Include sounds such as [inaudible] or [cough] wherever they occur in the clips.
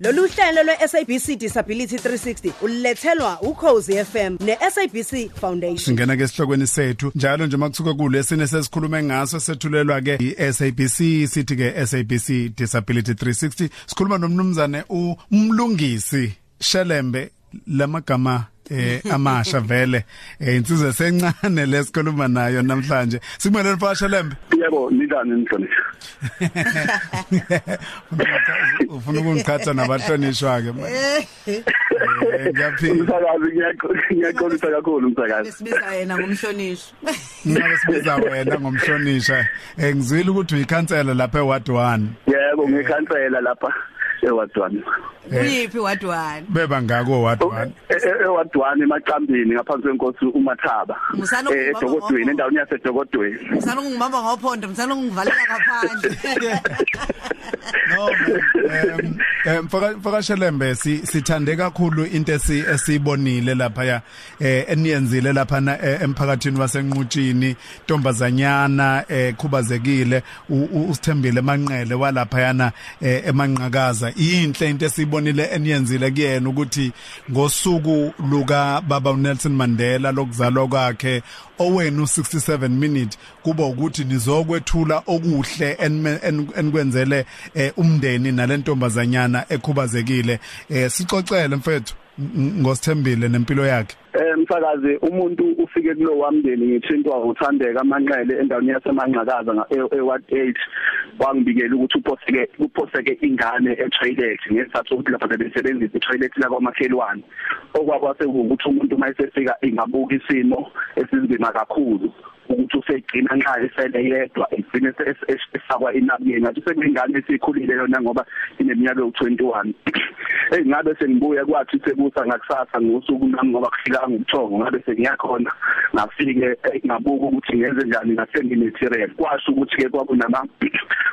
Lolu hlelo lwe-SABC Disability 360 ulethelwa ukhozi FM ne-SABC Foundation. Singena ke esihlokweni sethu njalo nje makuthuka kulesine sesikhuluma ngaso sethulelwa ke i-SABC sithi ke SABC Disability 360 sikhuluma nomnumzane umlungisi Shelembe lamagama eh amasha vele eh insizwe sencane lesikhuluma nayo namhlanje. Sikumele mfasha lembe. Yebo nidani nihlonishwa [laughs] ufuna ukungikhatha nabahlonishwa ke ngiyaphila. Umsakazi ngiyaxolisa kakhulu umsakazi. Sibiza yena ngomhlonishwa. ngabe sibiza wena ngomhlonisha eh ngizwile ukuthi uyikhansela lapha eWard 1 yebo ngikhansela lapha. Ewadwane Uyiphi wadwane? beba ngako Ward 1 ewadwane emaqambini ngaphansi kwenkosi umathaba. Eh edokodweni endaweni yasedokodweni Msana ungibamba ngophondo, msana ungivalela ngaphandle. [laughs] no em em mfaka mfaka shelembe si sithande kakhulu into esi esibonile lapha eh eniyenzile lapha na eh, emphakathini wasenqutshini. Ntombazanyana ekhubazekile usithembile manqele walapha yana eh, emanqakaza inhle into esibonile eniyenzile kuyena ukuthi ngosuku luka baba Nelson Mandela lokuzalwa kwakhe owenu 67 minute kuba ukuthi nizokwethula okuhle enikwenzele eh, umndeni nalentombazanyana ekhubazekile. Eh sixoxele mfethu. Ngosithembile nempilo yakhe? Eh msakazi umuntu ufike kulo wamndeni ngithintwa uthandeka amanqele endaweni yasemanqakaza eward 8 wangibikela ukuthi uphoseke uphoseke ingane etoilet ngesathu ukuthi lapha bebesebenzisa itoilet la kwamakhelwane okwakwase ukuthi umuntu mayesefika ingabuka isimo esinzima kakhulu ukuthi usegcina nxa esele yedwa egcine esifakwa inabukeni ngathi sekuyingane esikhulile yona ngoba ineminyaka ewu21 hey ngabe sengibuya kwathi sebusa ngakusasa ngosuku nami ngoba kufika ngobuthongo ngabe sengiyakhona. Ngafike ngabuka ukuthi ngenze njani ngasengi material kwasho ukuthi ke kwakunama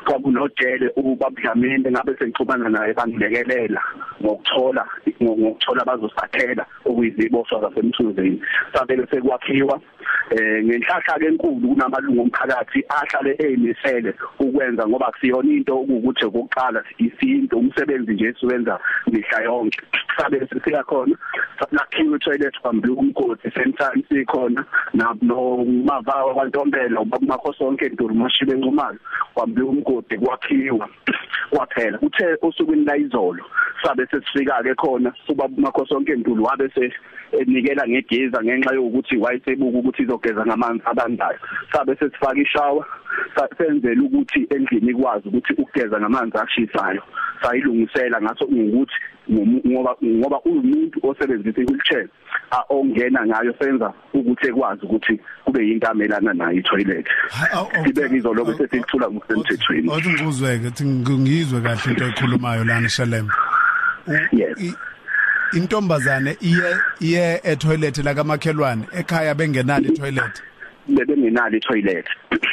kwakunojele ubabudlamini ngabe sengixhumana naye bangilekelela ngokuthola ngokuthola bazosakhela okuyiziboshwa zasemthunzini. Sabele sekwakhiwa eh ngenhlahla ke enkulu kunamalungu omphakathi ahlale eyimisele ukwenza ngoba kusiyona into ukuthi ukuqala isinto umsebenzi nje esiwenza mihla yonke. Sabe sifika khona lakhiwe toilet kwambi umgodi sometime sikhona no mavawa kwantombela ubaba sonke intuli mashibe encumayo kwambi umgodi kwakhiwa kwaphela. Uthe osukwini la izolo sabe sesifika ke khona ubaba makhosonke intuli wabe se enikela ngegeza ngenxa yokuthi wayesebuka ukuthi izogeza ngamanzi abandayo sabe sesifaka ishower senzela ukuthi endlini ikwazi ukuthi ukugeza ngamanzi ashisayo sayilungisela ngaso ukuthi ngoba ngoba umuntu osebenzisa i-wheelchair ongena ngayo senza ukuthi ekwazi ukuthi kube yinto amelana nayo i-toilet sibeke izolo bese sikuthula ngokusemthethweni othi ngikuzweke ngizwe kahle into ekhulumayo lana Shalem yes intombazane iye iye etoilet la kamakhelwane ekhaya bengenalo itoilet? Bebengenalo i-toilet.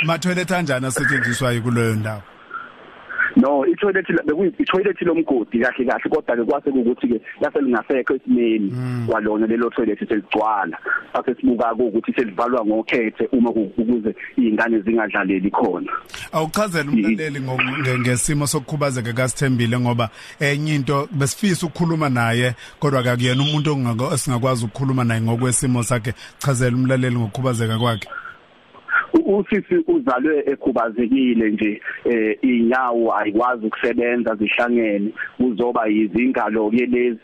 Ma toilet kanjani asetshenziswayo kuleyo ndawo? No i-toilet bekuyi i-toilet lomgodi kahle kahle kodwa ke kwase ukuthi ke lase lingasekho esimeni kwalona lelo toilet seligcwala. Base sibuka ukuthi selivalwa ngokhethe uma ukuze izingane zingadlaleli khona. Awuchazela umlaleli ngesimo sokukhubazeka kasithembile ngoba enye into besifisa ukukhuluma naye kodwa akuyena umuntu ongako esingakwazi ukukhuluma naye ngokwesimo sakhe. Chazela umlaleli ngokukhubazeka kwakhe. Usisi uzalwe ekhubazekile nje eh inyawo ayikwazi ukusebenza zihlangene. Kuzoba izingalo lezi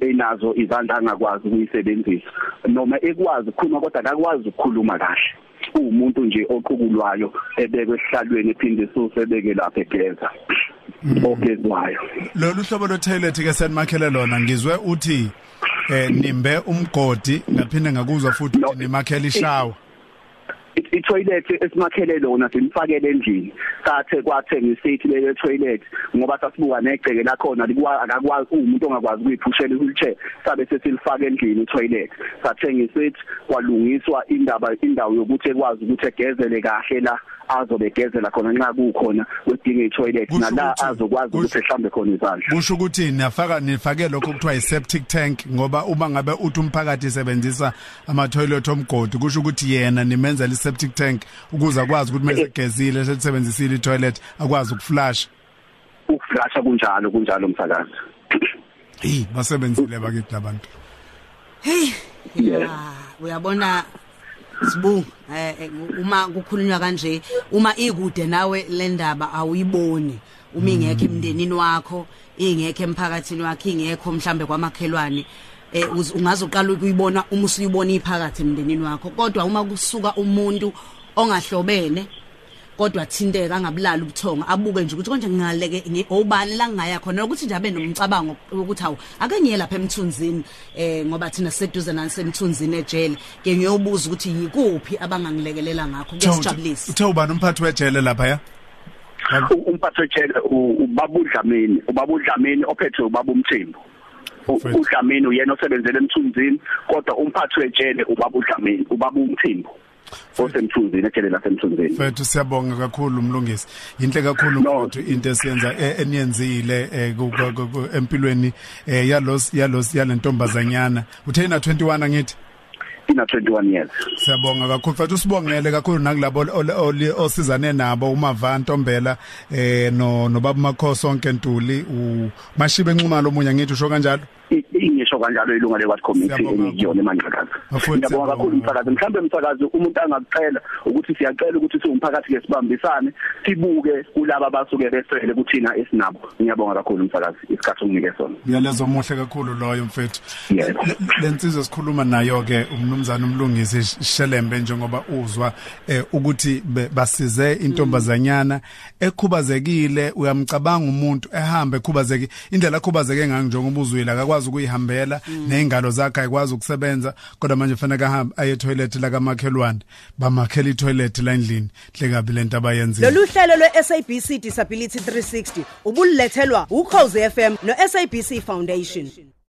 enazo izandla angakwazi ukuyisebenzisa. Noma ekwazi ukukhuluma kodwa akakwazi ukukhuluma kahle. Umuntu nje oqukulwayo ebekwe esihlalweni ephinde isuse ebeke lapha egeza ogezwayo. Lolu hlobo lo toilet ke senimakhele lona ngizwe uthi eh nimbe umgodi ngaphinde ngakuzwa futhi ukuthi nimakhele ishower i-toilet esimakhele lona simfakele endlini sathe kwathe ngisithi le toilet ngoba sasibuka negceke lakhona akakwazi umuntu ongakwazi ukuyiphushela i-wheelchair sabe sesilifaka endlini i-toilet. Sathe ngisithi kwalungiswa indaba indawo yokuthi ekwazi ukuthi egezele kahle la azobe egezela khona nxa kukhona wedinga i-toilet nala azokwazi ukuthi ehlambe khona izandla. kusho ukuthi niyafaka nifake lokho kuthiwa i-septic tank ngoba uma ngabe uthi umphakathi isebenzisa ama toilet omgodi kusho ukuthi yena nimenzela i-septic tank ukuze akwazi ukuthi mase gezile sesebenzisile i-toilet akwazi ukuflash. Ukuflasha kunjalo kunjalo umsakazi hey basebenzile bakithi labantu hey ya uyabona sibu eh uma kukhulunywa kanje uma ikude nawe le ndaba awuyiboni. Uma ingekho emndenini wakho ingekho emphakathini wakho ingekho mhlambe kwamakhelwane eh ungaze uqala ukuyibona uma usuyibona iphakathi emndenini wakho. Kodwa uma kusuka umuntu ongahlobene kodwa thinteka angabulala ubuthongo abuke nje ukuthi konje ngingaleke obani la ngaya khona? Ukuthi nje abe nomcabango ukuthi awu ake ngiye lapha emthunzini eh ngoba thina seduze nasemthunzini ejele. Ke ngiyobuza ukuthi yikuphi abangangilekelela ngakho? Kuyasijabulisa uthe ubani umphathi wejele lapha ya? Umphathi wejele ubabudlamini ubabudlamini ophethe ubaba umthembu. uDlamini uyena osebenzele emthunzini kodwa umphathi wejele ubabudlamini ubaba umthembu osemthunzini ejele lasemthunzini mfethu siyabonga kakhulu umlungisi inhle kakhulu mfethu into esiyenza eniyenzile empilweni yalos yalos yalentombazanyana uthe ina 21 angithi? Ina 21 years. Siyabonga kakhulu. Mfethu usibongele kakhulu nakulabo osizane nabo umava Ntombela eh no nobaba Makhoso onke Ntuli umashibe Nxumalo omunye ngithi usho kanjalo? Ingisho kanjalo ilunga lekwathi committee engiyona emanqakazi ngiyabonga kakhulu. umsakazi mhlambe umsakazi umuntu angakucela ukuthi siyacela ukuthi siwumphakathi ke sibambisane sibuke kulabo abasuke besele kuthina esinabo. Ngiyabonga kakhulu umsakazi isikhathi unginike sona. Ngiyalezo muhle kakhulu loyo mfethu. Lensizwe sikhuluma nayo ke umnumzana umlungisi Shelembe njengoba uzwa ukuthi basize intombazanyana ekhubazekile. Uyamcabanga umuntu ehambe ekhubazeke indlela ekhubazeke ngayo njengoba uzwile akakwazi ukuyihambela nezingalo zakhe ayikwazi ukusebenza kodwa manje fanele ahambe aye toilet la kamakhelwane bamakhela itoilet la endlini. Hle kabi lento abayenzile lolu hlelo lwe SABC Disability 360 ubulethelwa ukhozi FM no SABC Foundation.